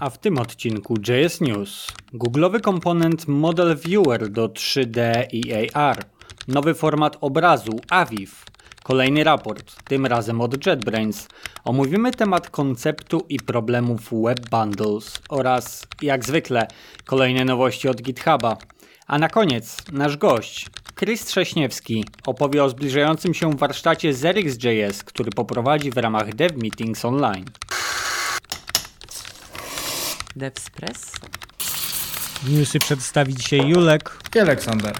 A w tym odcinku JS News. Google'owy komponent Model Viewer do 3D i AR. Nowy format obrazu AVIF. Kolejny raport, tym razem od JetBrains. Omówimy temat konceptu i problemów Web Bundles oraz, jak zwykle, kolejne nowości od GitHuba. A na koniec nasz gość, Chris Trześniewski, opowie o zbliżającym się warsztacie ZerixJS, który poprowadzi w ramach Dev Meetings Online. Devspress? Newsy przedstawi dzisiaj Julek. I Aleksander.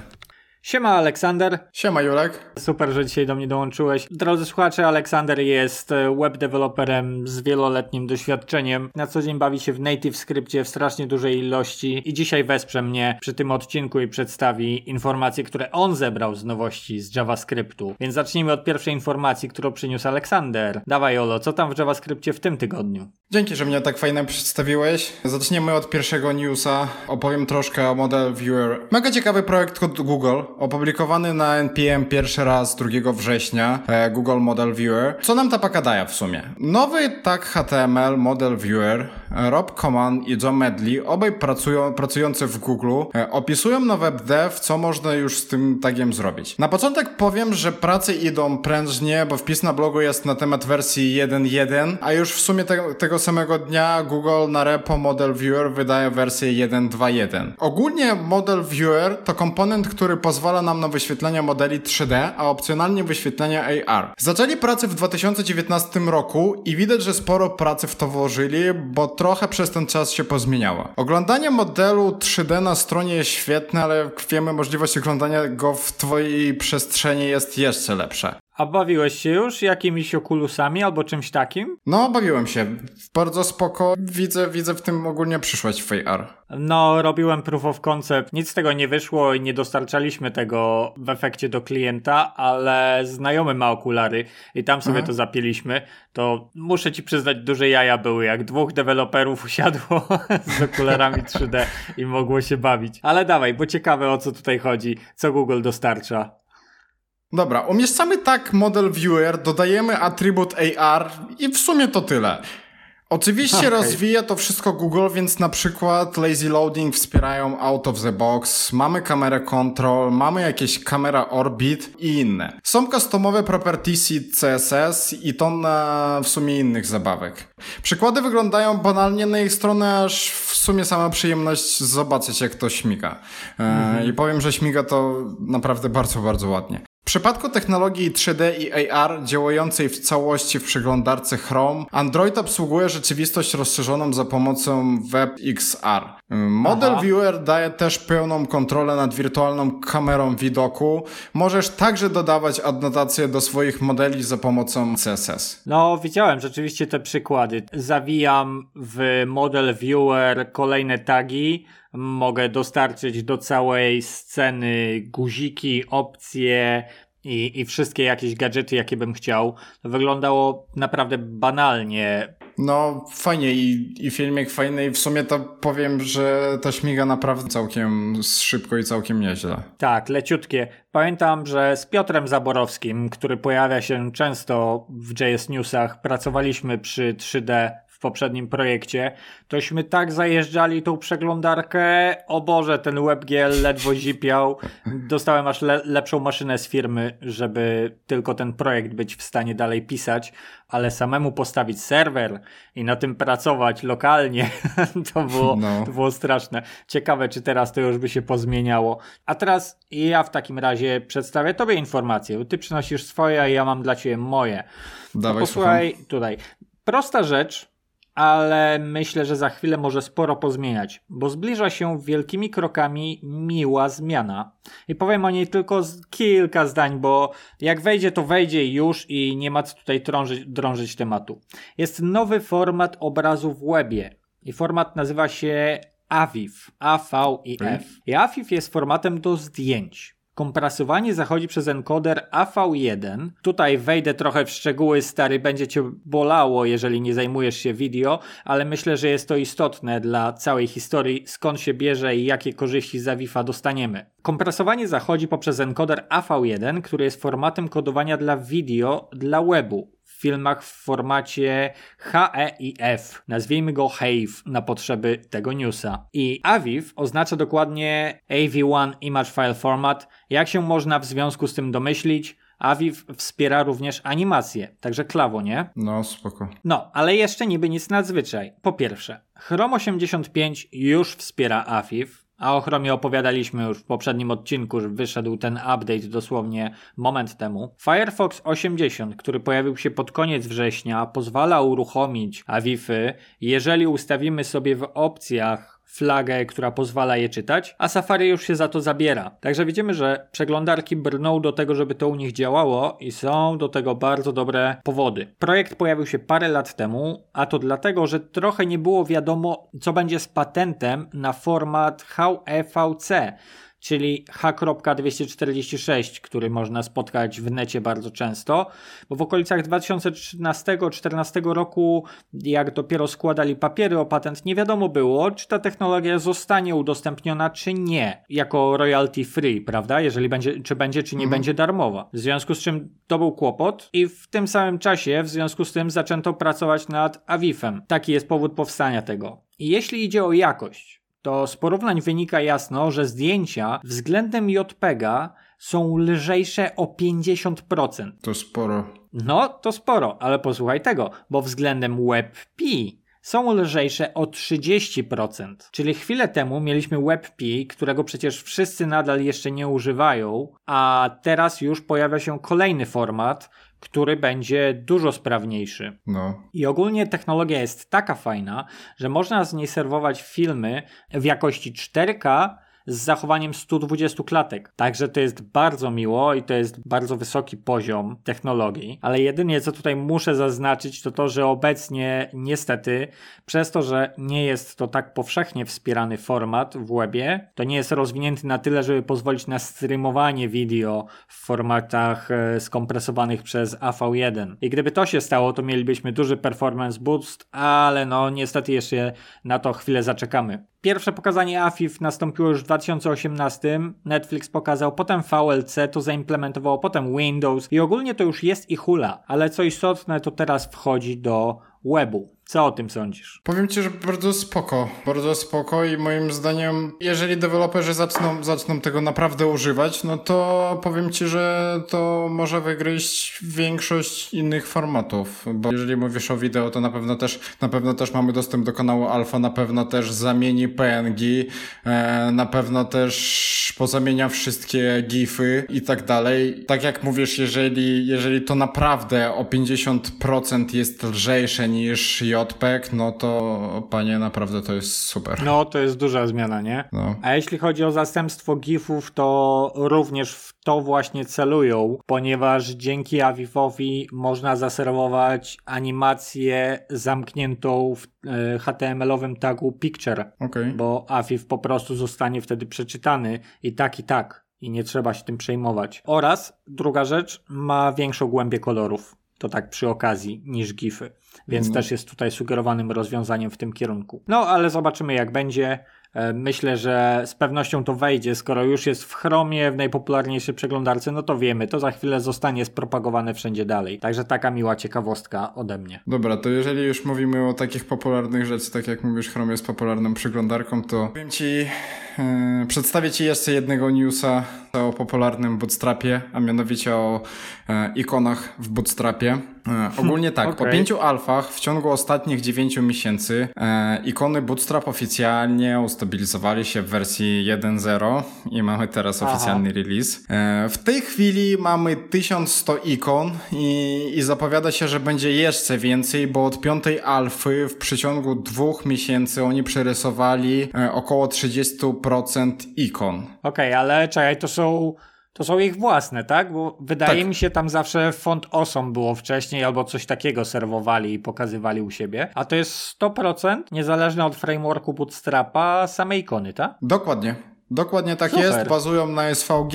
Siema Aleksander. Siema Julek. Super, że dzisiaj do mnie dołączyłeś. Drodzy słuchacze, Aleksander jest e, web developerem z wieloletnim doświadczeniem. Na co dzień bawi się w native scriptie w strasznie dużej ilości i dzisiaj wesprze mnie przy tym odcinku i przedstawi informacje, które on zebrał z nowości z JavaScriptu. Więc zacznijmy od pierwszej informacji, którą przyniósł Aleksander. Dawaj Olo, co tam w JavaScriptie w tym tygodniu? Dzięki, że mnie tak fajnie przedstawiłeś. Zaczniemy od pierwszego newsa. Opowiem troszkę o Model Viewer. Mega ciekawy projekt od Google, opublikowany na NPM pierwszy raz 2 września. E, Google Model Viewer. Co nam ta paka daje w sumie? Nowy tag HTML Model Viewer, Rob Coman i John Medley, obaj pracują, pracujący w Google, e, opisują na WebDev, co można już z tym tagiem zrobić. Na początek powiem, że prace idą prężnie, bo wpis na blogu jest na temat wersji 1.1, a już w sumie te, tego samego dnia Google na repo Model Viewer wydaje wersję 1.2.1. Ogólnie Model Viewer to komponent, który pozwala nam na wyświetlenie modeli 3D, a opcjonalnie wyświetlenie AR. Zaczęli pracę w 2019 roku i widać, że sporo pracy w to włożyli, bo trochę przez ten czas się pozmieniało. Oglądanie modelu 3D na stronie jest świetne, ale jak wiemy, możliwość oglądania go w twojej przestrzeni jest jeszcze lepsza. A bawiłeś się już jakimiś okulusami albo czymś takim? No, bawiłem się. Bardzo spoko. Widzę, widzę w tym ogólnie przyszłość w AR. No, robiłem proof of concept. Nic z tego nie wyszło i nie dostarczaliśmy tego w efekcie do klienta, ale znajomy ma okulary i tam sobie mhm. to zapieliśmy. To muszę ci przyznać, duże jaja były, jak dwóch deweloperów usiadło z okularami 3D i mogło się bawić. Ale dawaj, bo ciekawe o co tutaj chodzi, co Google dostarcza. Dobra, umieszczamy tak model viewer, dodajemy atrybut AR i w sumie to tyle. Oczywiście okay. rozwija to wszystko Google, więc na przykład lazy loading wspierają out of the box, mamy kamerę control, mamy jakieś kamera orbit i inne. Są customowe propertiesy CSS i to na w sumie innych zabawek. Przykłady wyglądają banalnie na ich stronę, aż w sumie sama przyjemność zobaczyć jak to śmiga. E, mm -hmm. I powiem, że śmiga to naprawdę bardzo, bardzo ładnie. W przypadku technologii 3D i AR działającej w całości w przeglądarce Chrome, Android obsługuje rzeczywistość rozszerzoną za pomocą WebXR. Model Aha. Viewer daje też pełną kontrolę nad wirtualną kamerą widoku. Możesz także dodawać adnotacje do swoich modeli za pomocą CSS. No, widziałem rzeczywiście te przykłady. Zawijam w Model Viewer kolejne tagi, mogę dostarczyć do całej sceny guziki, opcje i, i wszystkie jakieś gadżety, jakie bym chciał. Wyglądało naprawdę banalnie. No, fajnie i, i filmik fajny i w sumie to powiem, że to śmiga naprawdę całkiem szybko i całkiem nieźle. Tak, leciutkie. Pamiętam, że z Piotrem Zaborowskim, który pojawia się często w JS Newsach, pracowaliśmy przy 3D poprzednim projekcie, tośmy tak zajeżdżali tą przeglądarkę, o Boże, ten WebGL ledwo zipiał. Dostałem aż le lepszą maszynę z firmy, żeby tylko ten projekt być w stanie dalej pisać, ale samemu postawić serwer i na tym pracować lokalnie, to było, no. to było straszne. Ciekawe, czy teraz to już by się pozmieniało. A teraz ja w takim razie przedstawię Tobie informację. Ty przynosisz swoje, a ja mam dla Ciebie moje. Dawaj, no, posłuchaj, tutaj. Prosta rzecz, ale myślę, że za chwilę może sporo pozmieniać, bo zbliża się wielkimi krokami miła zmiana. I powiem o niej tylko kilka zdań, bo jak wejdzie, to wejdzie już i nie ma co tutaj drążyć, drążyć tematu. Jest nowy format obrazu w webie i format nazywa się AVIF, A-V-I-F. I AVIF jest formatem do zdjęć. Kompresowanie zachodzi przez encoder AV1. Tutaj wejdę trochę w szczegóły, stary, będzie cię bolało, jeżeli nie zajmujesz się video, ale myślę, że jest to istotne dla całej historii, skąd się bierze i jakie korzyści za Wi-Fi dostaniemy. Kompresowanie zachodzi poprzez encoder AV1, który jest formatem kodowania dla video dla webu. Filmach w formacie HEIF. Nazwijmy go HAVE na potrzeby tego newsa. I AVIF oznacza dokładnie AV1 Image File Format. Jak się można w związku z tym domyślić, AVIF wspiera również animację, także klawo, nie? No, spoko. No, ale jeszcze niby nic nadzwyczaj. Po pierwsze, Chrome 85 już wspiera AVIF, a o Chromie opowiadaliśmy już w poprzednim odcinku, że wyszedł ten update dosłownie moment temu. Firefox 80, który pojawił się pod koniec września, pozwala uruchomić AVIFy, jeżeli ustawimy sobie w opcjach flagę, która pozwala je czytać, a Safari już się za to zabiera. Także widzimy, że przeglądarki brną do tego, żeby to u nich działało i są do tego bardzo dobre powody. Projekt pojawił się parę lat temu, a to dlatego, że trochę nie było wiadomo, co będzie z patentem na format HEVC czyli H.246, który można spotkać w necie bardzo często, bo w okolicach 2013-2014 roku, jak dopiero składali papiery o patent, nie wiadomo było, czy ta technologia zostanie udostępniona, czy nie, jako royalty free, prawda? Jeżeli będzie, czy będzie, czy nie mhm. będzie darmowa. W związku z czym to był kłopot i w tym samym czasie, w związku z tym zaczęto pracować nad Avifem. Taki jest powód powstania tego. I jeśli idzie o jakość, to z porównań wynika jasno, że zdjęcia względem JPEGa są lżejsze o 50%. To sporo. No, to sporo, ale posłuchaj tego, bo względem WebP są lżejsze o 30%. Czyli chwilę temu mieliśmy WebP, którego przecież wszyscy nadal jeszcze nie używają, a teraz już pojawia się kolejny format, który będzie dużo sprawniejszy. No. I ogólnie technologia jest taka fajna, że można z niej serwować filmy w jakości 4K z zachowaniem 120 klatek. Także to jest bardzo miło i to jest bardzo wysoki poziom technologii, ale jedynie co tutaj muszę zaznaczyć to to, że obecnie niestety przez to, że nie jest to tak powszechnie wspierany format w webie, to nie jest rozwinięty na tyle, żeby pozwolić na streamowanie wideo w formatach e, skompresowanych przez AV1. I gdyby to się stało, to mielibyśmy duży performance boost, ale no niestety jeszcze na to chwilę zaczekamy. Pierwsze pokazanie AFIF nastąpiło już w 2018. Netflix pokazał, potem VLC to zaimplementowało, potem Windows i ogólnie to już jest i hula, ale co istotne, to teraz wchodzi do webu. Co o tym sądzisz? Powiem ci, że bardzo spoko. Bardzo spoko i moim zdaniem, jeżeli deweloperzy zaczną, zaczną tego naprawdę używać, no to powiem ci, że to może wygryźć większość innych formatów. Bo jeżeli mówisz o wideo, to na pewno też, na pewno też mamy dostęp do kanału Alpha, na pewno też zamieni PNG, e, na pewno też pozamienia wszystkie GIFy i tak dalej. Tak jak mówisz, jeżeli, jeżeli to naprawdę o 50% jest lżejsze niż JPEG, no to panie, naprawdę to jest super. No, to jest duża zmiana, nie? No. A jeśli chodzi o zastępstwo GIFów, to również w to właśnie celują, ponieważ dzięki Avivowi można zaserwować animację zamkniętą w e, HTML-owym tagu picture, okay. bo Aviv po prostu zostanie wtedy przeczytany i tak i tak i nie trzeba się tym przejmować. Oraz druga rzecz, ma większą głębię kolorów. To tak przy okazji niż GIFy. Więc no. też jest tutaj sugerowanym rozwiązaniem w tym kierunku. No ale zobaczymy jak będzie. E, myślę, że z pewnością to wejdzie, skoro już jest w Chromie, w najpopularniejszej przeglądarce, no to wiemy, to za chwilę zostanie spropagowane wszędzie dalej. Także taka miła ciekawostka ode mnie. Dobra, to jeżeli już mówimy o takich popularnych rzeczach, tak jak mówisz, Chrome jest popularną przeglądarką, to powiem Ci, przedstawię Ci jeszcze jednego newsa o popularnym Bootstrapie, a mianowicie o yy, ikonach w Bootstrapie. E, ogólnie tak, okay. po pięciu alfach w ciągu ostatnich dziewięciu miesięcy e, ikony Bootstrap oficjalnie ustabilizowali się w wersji 1.0 i mamy teraz Aha. oficjalny release. E, w tej chwili mamy 1100 ikon i, i zapowiada się, że będzie jeszcze więcej, bo od piątej alfy w przeciągu dwóch miesięcy oni przerysowali e, około 30% ikon. Okej, okay, ale czekaj, to są to są ich własne, tak? Bo wydaje tak. mi się tam zawsze font osom było wcześniej albo coś takiego serwowali i pokazywali u siebie. A to jest 100% niezależne od frameworku Bootstrapa same ikony, tak? Dokładnie. Dokładnie tak Super. jest. Bazują na SVG.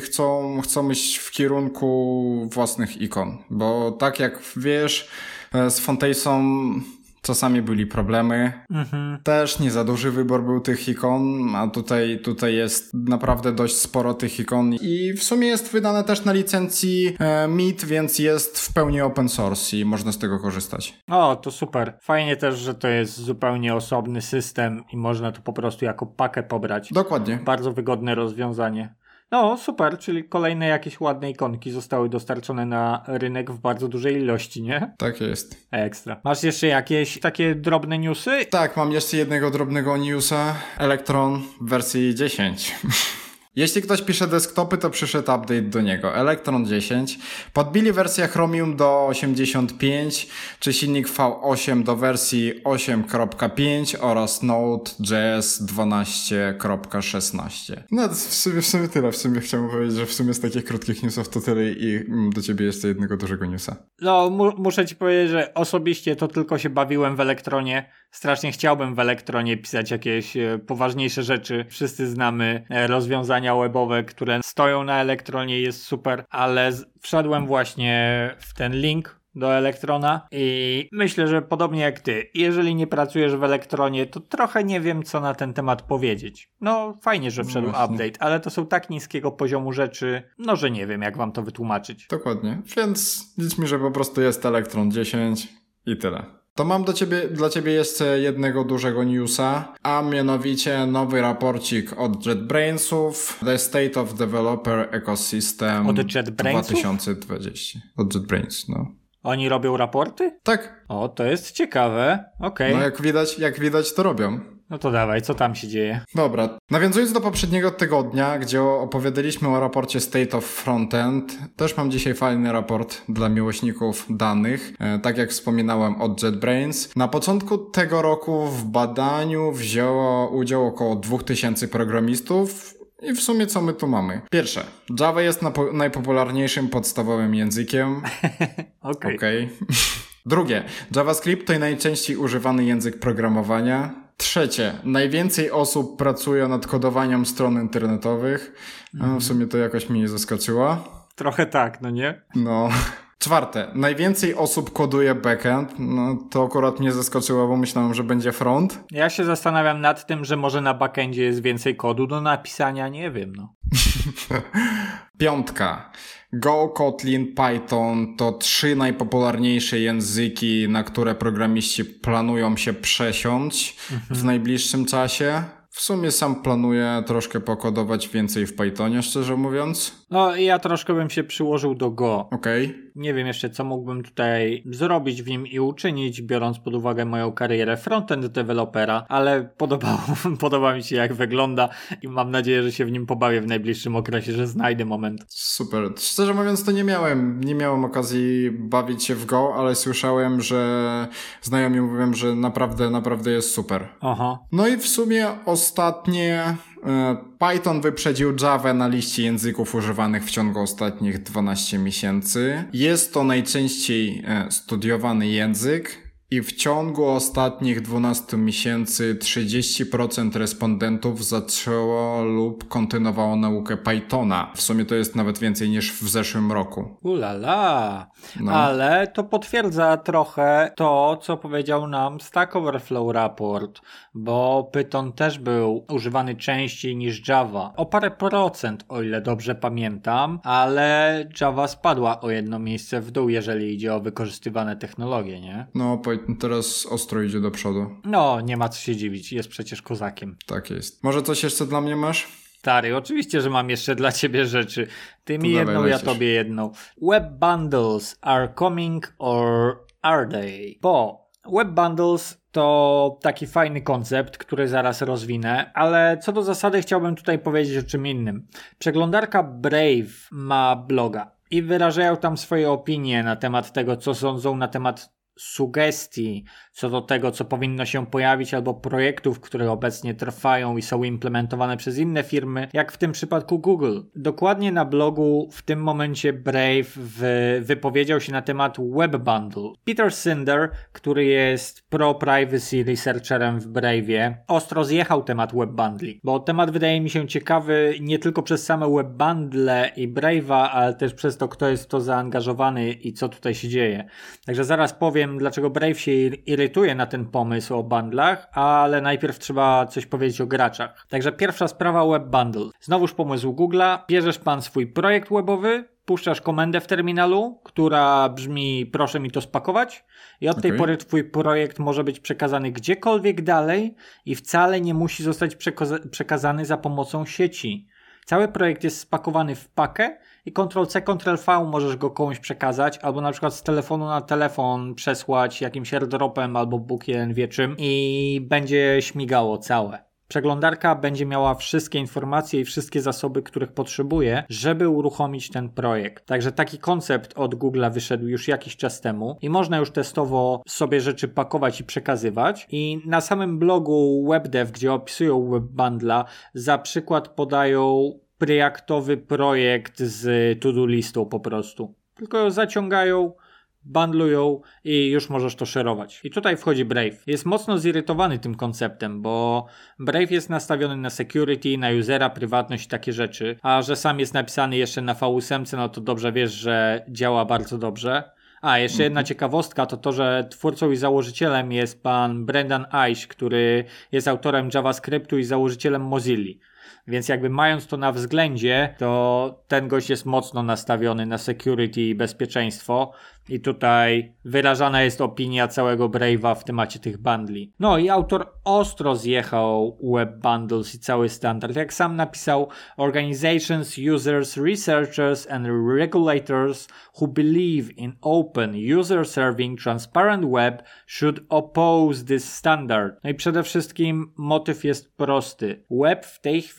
Chcą, chcą iść w kierunku własnych ikon. Bo tak jak wiesz, e, z Fontace'ą czasami byli problemy. Mhm. Też nie za duży wybór był tych ikon, a tutaj, tutaj jest naprawdę dość sporo tych ikon i w sumie jest wydane też na licencji e, MIT, więc jest w pełni open source i można z tego korzystać. O, to super. Fajnie też, że to jest zupełnie osobny system i można to po prostu jako pakę pobrać. Dokładnie. Bardzo wygodne rozwiązanie. No, super, czyli kolejne jakieś ładne ikonki zostały dostarczone na rynek w bardzo dużej ilości, nie? Tak jest. Ekstra. Masz jeszcze jakieś takie drobne newsy? Tak, mam jeszcze jednego drobnego newsa. Electron w wersji 10. Jeśli ktoś pisze desktopy, to przyszedł update do niego. Electron 10. Podbili wersję Chromium do 85, czy silnik V8 do wersji 8.5 oraz Node.js 12.16. No, to w sumie, w sumie tyle. W sumie chciałbym powiedzieć, że w sumie z takich krótkich newsów to tyle i mm, do ciebie jeszcze jednego dużego newsa. No, mu muszę ci powiedzieć, że osobiście to tylko się bawiłem w Elektronie. Strasznie chciałbym w Elektronie pisać jakieś e, poważniejsze rzeczy. Wszyscy znamy e, rozwiązania webowe, które stoją na Elektronie jest super, ale wszedłem właśnie w ten link do Elektrona i myślę, że podobnie jak ty, jeżeli nie pracujesz w Elektronie, to trochę nie wiem, co na ten temat powiedzieć. No, fajnie, że wszedł update, ale to są tak niskiego poziomu rzeczy, no, że nie wiem, jak wam to wytłumaczyć. Dokładnie. Więc licz mi, że po prostu jest Electron 10 i tyle. To mam do ciebie, dla ciebie jeszcze jednego dużego newsa, a mianowicie nowy raporcik od JetBrainsów, The State of Developer Ecosystem Od JetBrainsów? 2020. Od JetBrains, no. Oni robią raporty? Tak, O, to jest ciekawe. Okej. no jak widać, jak widać to robią. No to dawaj, co tam się dzieje? Dobra, nawiązując do poprzedniego tygodnia, gdzie opowiadaliśmy o raporcie State of Frontend, też mam dzisiaj fajny raport dla miłośników danych, e, tak jak wspominałem od JetBrains. Na początku tego roku w badaniu wzięło udział około 2000 programistów, i w sumie co my tu mamy? Pierwsze, Java jest najpopularniejszym podstawowym językiem. Okej. Okej. Drugie, JavaScript to najczęściej używany język programowania. Trzecie, najwięcej osób pracuje nad kodowaniem stron internetowych. W sumie to jakoś mnie nie zaskoczyło. Trochę tak, no nie? No. Czwarte, najwięcej osób koduje backend. No to akurat mnie zaskoczyło, bo myślałem, że będzie front. Ja się zastanawiam nad tym, że może na backendzie jest więcej kodu do napisania, nie wiem, no. Piątka. Go, Kotlin, Python to trzy najpopularniejsze języki, na które programiści planują się przesiąść w najbliższym czasie. W sumie sam planuję troszkę pokodować więcej w Pythonie, szczerze mówiąc. No i ja troszkę bym się przyłożył do Go. Okej. Nie wiem jeszcze, co mógłbym tutaj zrobić w nim i uczynić, biorąc pod uwagę moją karierę frontend dewelopera, ale podobało, podoba mi się jak wygląda i mam nadzieję, że się w nim pobawię w najbliższym okresie, że znajdę moment. Super. Szczerze mówiąc, to nie miałem, nie miałem okazji bawić się w Go, ale słyszałem, że znajomi mówią, że naprawdę, naprawdę jest super. Aha. No i w sumie ostatnie Python wyprzedził Java na liście języków używanych w ciągu ostatnich 12 miesięcy. Jest to najczęściej e, studiowany język. I w ciągu ostatnich 12 miesięcy 30% respondentów zaczęło lub kontynuowało naukę Pythona. W sumie to jest nawet więcej niż w zeszłym roku. Ulala. No. Ale to potwierdza trochę to, co powiedział nam Stack Overflow Raport, bo Python też był używany częściej niż Java. O parę procent, o ile dobrze pamiętam, ale Java spadła o jedno miejsce w dół, jeżeli idzie o wykorzystywane technologie, nie? No, teraz ostro idzie do przodu. No, nie ma co się dziwić, jest przecież kozakiem. Tak jest. Może coś jeszcze dla mnie masz? Stary, oczywiście, że mam jeszcze dla ciebie rzeczy. Ty mi jedną, ja tobie jedną. Web bundles are coming or are they? Bo web bundles to taki fajny koncept, który zaraz rozwinę, ale co do zasady chciałbym tutaj powiedzieć o czym innym. Przeglądarka Brave ma bloga i wyrażają tam swoje opinie na temat tego, co sądzą na temat sugestii co do tego, co powinno się pojawić, albo projektów, które obecnie trwają i są implementowane przez inne firmy, jak w tym przypadku Google. Dokładnie na blogu w tym momencie Brave wy, wypowiedział się na temat Web Bundle. Peter Sinder, który jest pro-privacy researcherem w Brave'ie, ostro zjechał temat Web Bundli, bo temat wydaje mi się ciekawy nie tylko przez same Web Bundle i Brave'a, ale też przez to, kto jest w to zaangażowany i co tutaj się dzieje. Także zaraz powiem, powiem, dlaczego Brave się irytuje na ten pomysł o bundlach, ale najpierw trzeba coś powiedzieć o graczach. Także pierwsza sprawa Web Bundle. Znowuż pomysł Google'a. Bierzesz pan swój projekt webowy, puszczasz komendę w terminalu, która brzmi proszę mi to spakować i od tej Okej. pory twój projekt może być przekazany gdziekolwiek dalej i wcale nie musi zostać przekaza- przekazany za pomocą sieci. Cały projekt jest spakowany w pakę i Ctrl-C, Ctrl-V możesz go komuś przekazać, albo na przykład z telefonu na telefon przesłać jakimś airdropem albo Bóg jeden wie czym i będzie śmigało całe. Przeglądarka będzie miała wszystkie informacje i wszystkie zasoby, których potrzebuje, żeby uruchomić ten projekt. Także taki koncept od Google'a wyszedł już jakiś czas temu i można już testowo sobie rzeczy pakować i przekazywać. I na samym blogu WebDev, gdzie opisują Web Bundla, za przykład podają preaktowy projekt z to-do listą po prostu. Tylko ją zaciągają, bundlują i już możesz to szerować. I tutaj wchodzi Brave. Jest mocno zirytowany tym konceptem, bo Brave jest nastawiony na security, na usera, prywatność i takie rzeczy, a że sam jest napisany jeszcze na V8, no to dobrze wiesz, że działa bardzo dobrze. A, jeszcze jedna ciekawostka to to, że twórcą i założycielem jest pan Brendan Eich, który jest autorem JavaScriptu i założycielem Mozilla. Więc jakby mając to na względzie, to ten gość jest mocno nastawiony na security i bezpieczeństwo. I tutaj wyrażana jest opinia całego Brave'a w temacie tych bundli. No i autor ostro zjechał web bundles i cały standard. Jak sam napisał, organizations, users, researchers and regulators who believe in open, user-serving, transparent web should oppose this standard. No i przede wszystkim motyw jest prosty. Web w tej chwili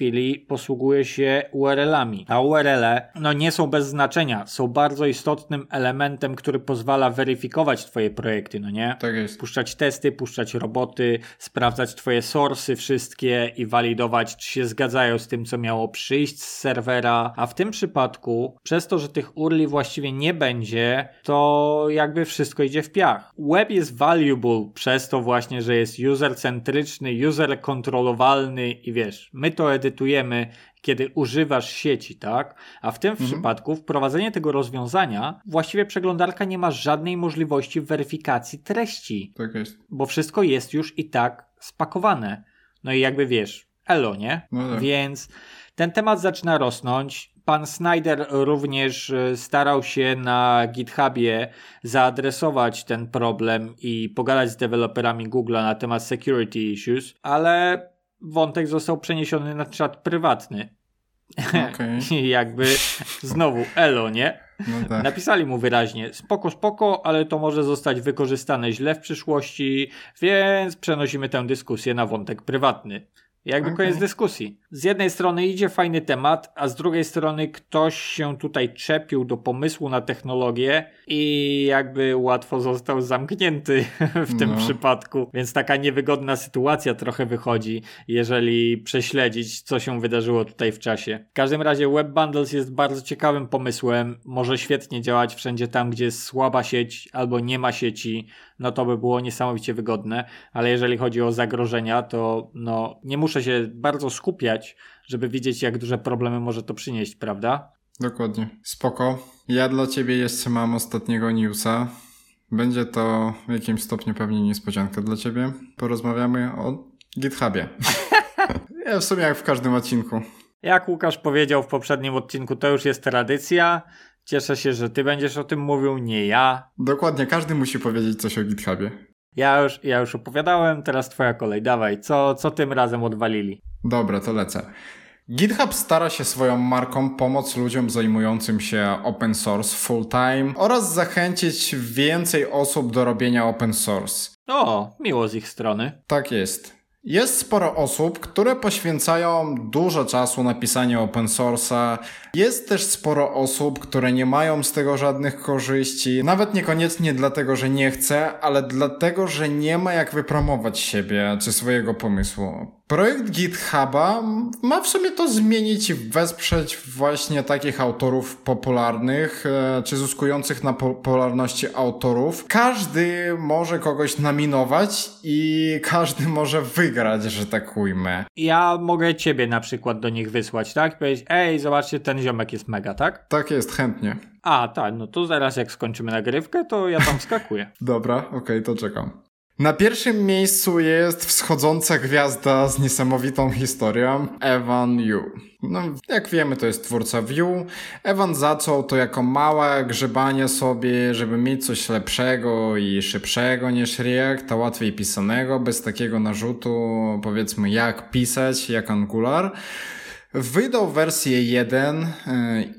posługuje się URL-ami, a URL-e no nie są bez znaczenia, są bardzo istotnym elementem, który pozwala weryfikować twoje projekty, no nie? Tak jest. puszczać testy, puszczać roboty, sprawdzać twoje source'y wszystkie i walidować, czy się zgadzają z tym, co miało przyjść z serwera. A w tym przypadku, przez to, że tych urli właściwie nie będzie, to jakby wszystko idzie w piach. Web jest valuable przez to właśnie, że jest user-centryczny, user-kontrolowalny i wiesz, my to edytujemy, kiedy używasz sieci, tak? A w tym przypadku wprowadzenie tego rozwiązania, właściwie przeglądarka nie ma żadnej możliwości weryfikacji treści, Tak jest. bo wszystko jest już i tak spakowane. No i jakby wiesz, elo, nie? No tak. Więc ten temat zaczyna rosnąć. Pan Snyder również e, starał się na GitHubie zaadresować ten problem i pogadać z deweloperami Google'a na temat security issues, ale wątek został przeniesiony na czat prywatny. I jakby znowu elo, nie? No tak. Napisali mu wyraźnie, spoko, spoko, ale to może zostać wykorzystane źle w przyszłości, więc przenosimy tę dyskusję na wątek prywatny. Jakby Okej. koniec dyskusji. Z jednej strony idzie fajny temat, a z drugiej strony ktoś się tutaj czepił do pomysłu na technologię i jakby łatwo został zamknięty w tym No. przypadku. Więc taka niewygodna sytuacja trochę wychodzi, jeżeli prześledzić, co się wydarzyło tutaj w czasie. W każdym razie Web Bundles jest bardzo ciekawym pomysłem. Może świetnie działać wszędzie tam, gdzie jest słaba sieć albo nie ma sieci. No to by było niesamowicie wygodne, ale jeżeli chodzi o zagrożenia, to no nie muszę się bardzo skupiać, żeby widzieć, jak duże problemy może to przynieść, prawda? Dokładnie. Spoko. Ja dla ciebie jeszcze mam ostatniego newsa. Będzie to w jakimś stopniu pewnie niespodzianka dla ciebie. Porozmawiamy o GitHubie. ja w sumie jak w każdym odcinku. Jak Łukasz powiedział w poprzednim odcinku, to już jest tradycja. Cieszę się, że ty będziesz o tym mówił, nie ja. Dokładnie, każdy musi powiedzieć coś o GitHubie. Ja już, ja już opowiadałem, teraz twoja kolej. Dawaj, co, co tym razem odwalili? Dobra, to lecę. GitHub stara się swoją marką pomóc ludziom zajmującym się open source full time oraz zachęcić więcej osób do robienia open source. O, miło z ich strony. Tak jest. Jest sporo osób, które poświęcają dużo czasu na pisanie open source'a. Jest też sporo osób, które nie mają z tego żadnych korzyści. Nawet niekoniecznie dlatego, że nie chce, ale dlatego, że nie ma jak wypromować siebie czy swojego pomysłu. Projekt GitHuba ma w sumie to zmienić i wesprzeć właśnie takich autorów popularnych, e, czy zyskujących na popularności autorów. Każdy może kogoś nominować i każdy może wygrać, że tak ujmę. Ja mogę ciebie na przykład do nich wysłać, tak? Powiedzieć, ej, zobaczcie, ten ziomek jest mega, tak? Tak jest, chętnie. A, tak, no to zaraz jak skończymy nagrywkę, to ja tam skakuję. Dobra, okej, okay, to czekam. Na pierwszym miejscu jest wschodząca gwiazda z niesamowitą historią, Evan Yu. No, jak wiemy, to jest twórca View. Evan zaczął to jako małe grzebanie sobie, żeby mieć coś lepszego i szybszego niż React, a łatwiej pisanego, bez takiego narzutu, powiedzmy, jak pisać, jak Angular. Wydał wersję 1 y,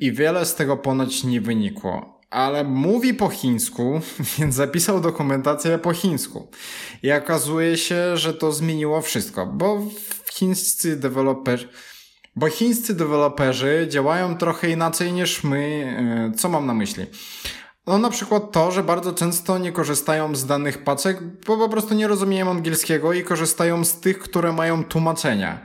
i wiele z tego ponoć nie wynikło ale mówi po chińsku, więc zapisał dokumentację po chińsku. I okazuje się, że to zmieniło wszystko, bo chińscy deweloperzy, bo chińscy deweloperzy działają trochę inaczej niż my. E, co mam na myśli? No na przykład to, że bardzo często nie korzystają z danych paczek, bo po prostu nie rozumieją angielskiego i korzystają z tych, które mają tłumaczenia.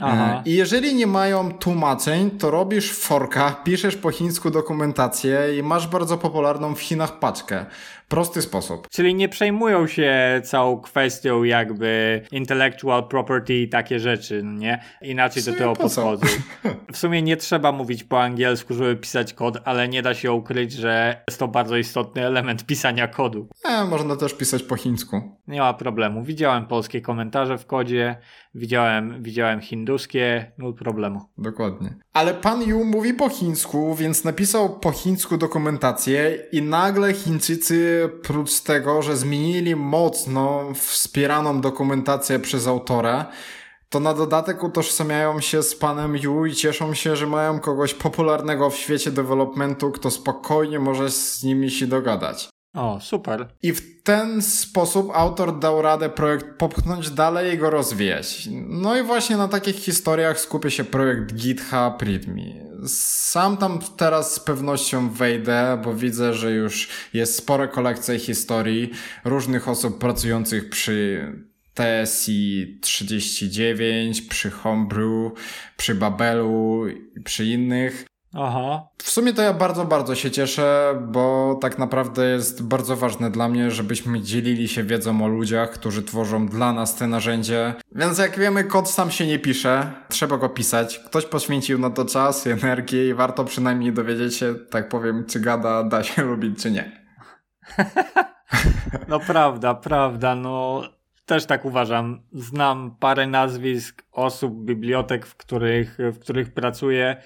Aha. I jeżeli nie mają tłumaczeń, to robisz forka, piszesz po chińsku dokumentację i masz bardzo popularną w Chinach paczkę. Prosty sposób. Czyli nie przejmują się całą kwestią jakby intellectual property i takie rzeczy, no nie? Inaczej do tego podchodzą. W sumie nie trzeba mówić po angielsku, żeby pisać kod, ale nie da się ukryć, że jest to bardzo istotny element pisania kodu. E, można też pisać po chińsku. Nie ma problemu. Widziałem polskie komentarze w kodzie, widziałem, widziałem hinduskie, no problemu. Dokładnie. Ale pan Yu mówi po chińsku, więc napisał po chińsku dokumentację i nagle Chińczycy prócz tego, że zmienili mocno wspieraną dokumentację przez autora, to na dodatek utożsamiają się z panem Yu i cieszą się, że mają kogoś popularnego w świecie developmentu, kto spokojnie może z nimi się dogadać. O, super. I w ten sposób autor dał radę projekt popchnąć dalej i go rozwijać. No i właśnie na takich historiach skupia się projekt GitHub README. Sam tam teraz z pewnością wejdę, bo widzę, że już jest spora kolekcja historii różnych osób pracujących przy TSI 39, przy Homebrew, przy Babelu przy innych. Aha. W sumie to ja bardzo, bardzo się cieszę, bo tak naprawdę jest bardzo ważne dla mnie, żebyśmy dzielili się wiedzą o ludziach, którzy tworzą dla nas te narzędzie. Więc jak wiemy, kod sam się nie pisze, trzeba go pisać. Ktoś poświęcił na to czas i energię i warto przynajmniej dowiedzieć się, tak powiem, czy gada da się lubić, czy nie. no prawda, prawda, no też tak uważam. Znam parę nazwisk osób, bibliotek, w których, w których pracuję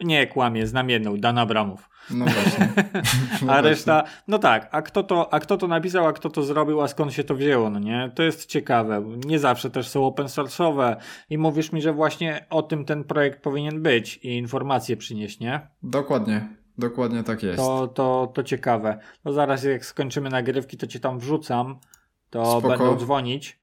nie, kłamie, znam jedną, Dan Abramów. No właśnie. No a reszta, no tak, a kto, to, a kto to napisał, a kto to zrobił, a skąd się to wzięło, no nie? To jest ciekawe. Nie zawsze też są open source'owe i mówisz mi, że właśnie o tym ten projekt powinien być i informacje przynieść, nie? Dokładnie. Dokładnie tak jest. To, to, to ciekawe. No zaraz jak skończymy nagrywki, to cię tam wrzucam to Spoko. będą dzwonić.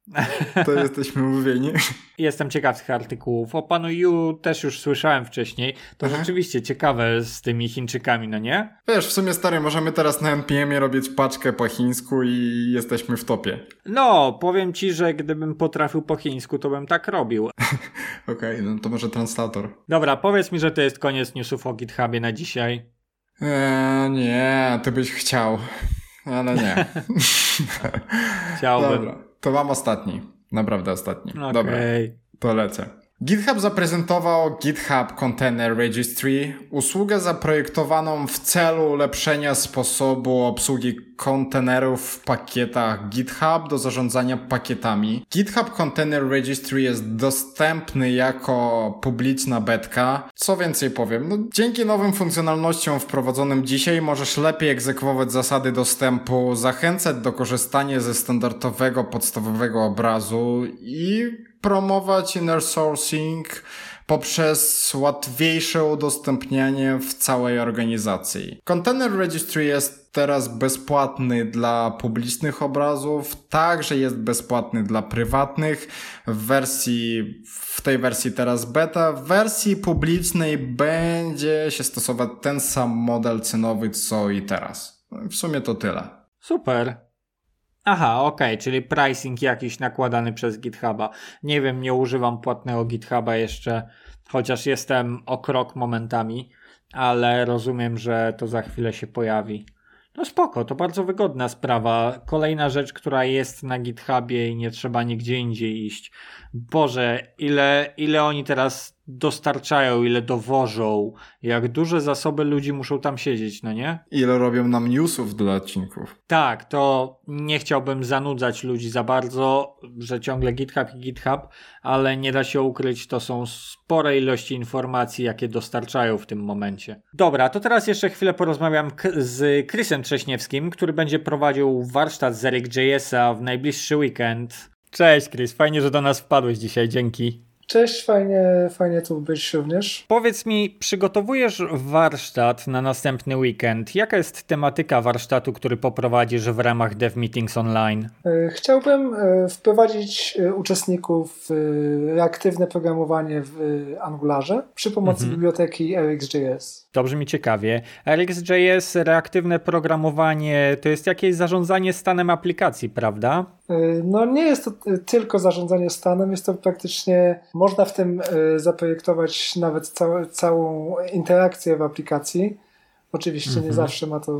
To jesteśmy umówieni. Jestem ciekaw tych artykułów. O panu Yu też już słyszałem wcześniej. To Aha. rzeczywiście ciekawe z tymi Chińczykami, no nie? Wiesz, w sumie stary, możemy teraz na NPM-ie robić paczkę po chińsku i jesteśmy w topie. No, powiem ci, że gdybym potrafił po chińsku, to bym tak robił. Okej, okay, no to może translator. Dobra, powiedz mi, że to jest koniec newsów o GitHubie na dzisiaj. Eee, nie, ty byś chciał. Ale nie. Chciałbym. Dobra, to mam ostatni. Naprawdę ostatni. Okay. Dobra, to lecę. GitHub zaprezentował GitHub Container Registry, usługę zaprojektowaną w celu ulepszenia sposobu obsługi kontenerów w pakietach GitHub do zarządzania pakietami. GitHub Container Registry jest dostępny jako publiczna betka. Co więcej powiem, no, dzięki nowym funkcjonalnościom wprowadzonym dzisiaj możesz lepiej egzekwować zasady dostępu, zachęcać do korzystania ze standardowego podstawowego obrazu i promować inner sourcing poprzez łatwiejsze udostępnianie w całej organizacji. Container Registry jest teraz bezpłatny dla publicznych obrazów, także jest bezpłatny dla prywatnych. W wersji, w tej wersji teraz beta, w wersji publicznej będzie się stosować ten sam model cenowy co i teraz. W sumie to tyle. Super. Aha, okej, okay, czyli pricing jakiś nakładany przez GitHuba. Nie wiem, nie używam płatnego GitHuba jeszcze, chociaż jestem o krok momentami, ale rozumiem, że to za chwilę się pojawi. No spoko, to bardzo wygodna sprawa. Kolejna rzecz, która jest na GitHubie i nie trzeba nigdzie indziej iść, Boże, ile, ile oni teraz dostarczają, ile dowożą, jak duże zasoby ludzi muszą tam siedzieć, no nie? Ile robią nam newsów dla odcinków. Tak, to nie chciałbym zanudzać ludzi za bardzo, że ciągle GitHub i GitHub, ale nie da się ukryć, to są spore ilości informacji, jakie dostarczają w tym momencie. Dobra, to teraz jeszcze chwilę porozmawiam z Chrisem Trześniewskim, który będzie prowadził warsztat z Eric.jsa w najbliższy weekend. Cześć Chris, fajnie, że do nas wpadłeś dzisiaj, dzięki. Cześć, fajnie, fajnie tu być również. Powiedz mi, przygotowujesz warsztat na następny weekend. Jaka jest tematyka warsztatu, który poprowadzisz w ramach Dev Meetings Online? E, chciałbym e, wprowadzić e, uczestników w reaktywne programowanie w Angularze przy pomocy mhm. biblioteki RxJS. To brzmi ciekawie. RxJS, reaktywne programowanie, to jest jakieś zarządzanie stanem aplikacji, prawda? No nie jest to tylko zarządzanie stanem, jest to praktycznie, można w tym zaprojektować nawet całe, całą interakcję w aplikacji. Oczywiście nie mhm. zawsze ma to,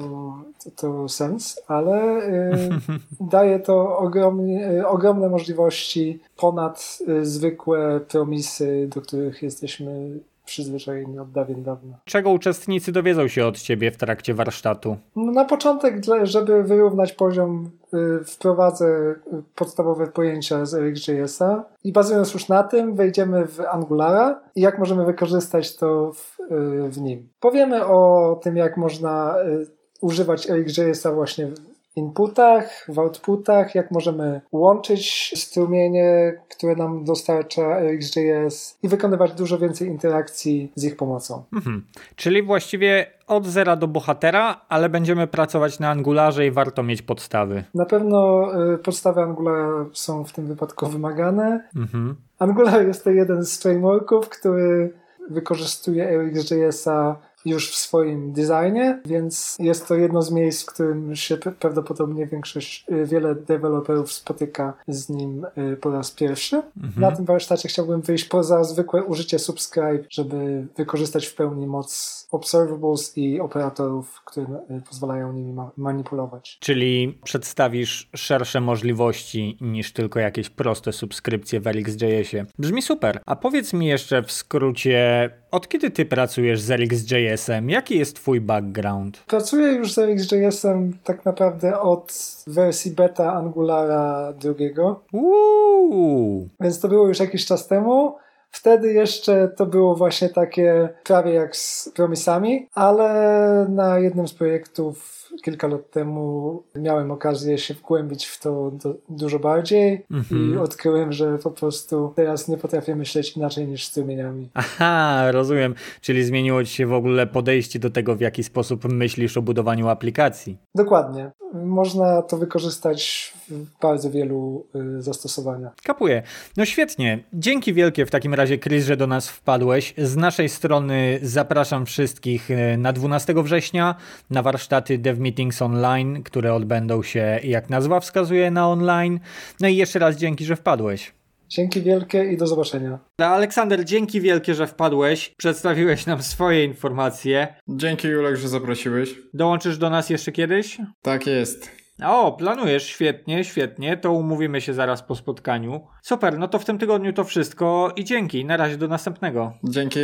to, to sens, ale daje to ogromnie, ogromne możliwości ponad zwykłe promisy, do których jesteśmy przyzwyczajeni od dawien dawna. Czego uczestnicy dowiedzą się od Ciebie w trakcie warsztatu? No na początek, żeby wyrównać poziom, y, wprowadzę podstawowe pojęcia z RxJS-a i bazując już na tym, wejdziemy w Angulara i jak możemy wykorzystać to w, y, w nim. Powiemy o tym, jak można y, używać RxJS-a właśnie inputach, w outputach, jak możemy łączyć strumienie, które nam dostarcza RxJS i wykonywać dużo więcej interakcji z ich pomocą. Mhm. Czyli właściwie od zera do bohatera, ale będziemy pracować na Angularze i warto mieć podstawy. Na pewno y, podstawy Angulara są w tym wypadku wymagane. Mhm. Angular jest to jeden z frameworków, który wykorzystuje RxJS-a już w swoim designie, więc jest to jedno z miejsc, w którym się prawdopodobnie większość, y, wiele deweloperów spotyka z nim y, po raz pierwszy. Mhm. Na tym warsztacie chciałbym wyjść poza zwykłe użycie subscribe, żeby wykorzystać w pełni moc observables i operatorów, które y, pozwalają nimi ma manipulować. Czyli przedstawisz szersze możliwości niż tylko jakieś proste subskrypcje w RxJS-ie. Brzmi super. A powiedz mi jeszcze w skrócie, od kiedy ty pracujesz z RxJS-em? Jaki jest twój background? Pracuję już z RxJS-em tak naprawdę od wersji beta Angulara drugiego. Uuu. Więc to było już jakiś czas temu. Wtedy jeszcze to było właśnie takie prawie jak z promisami, ale na jednym z projektów kilka lat temu miałem okazję się wgłębić w to do, dużo bardziej mm -hmm. i odkryłem, że po prostu teraz nie potrafię myśleć inaczej niż strumieniami. Aha, rozumiem. Czyli zmieniło ci się w ogóle podejście do tego, w jaki sposób myślisz o budowaniu aplikacji. Dokładnie. Można to wykorzystać bardzo wielu y, zastosowaniach. Kapuję. No świetnie. Dzięki wielkie w takim razie, Chris, że do nas wpadłeś. Z naszej strony zapraszam wszystkich y, na 12 września na warsztaty Dev Meetings Online, które odbędą się, jak nazwa wskazuje, na online. No i jeszcze raz dzięki, że wpadłeś. Dzięki wielkie i do zobaczenia. Aleksander, dzięki wielkie, że wpadłeś. Przedstawiłeś nam swoje informacje. Dzięki Julek, że zaprosiłeś. Dołączysz do nas jeszcze kiedyś? Tak jest. O, planujesz, świetnie, świetnie, to umówimy się zaraz po spotkaniu. Super, no to w tym tygodniu to wszystko i dzięki, na razie do następnego. Dzięki.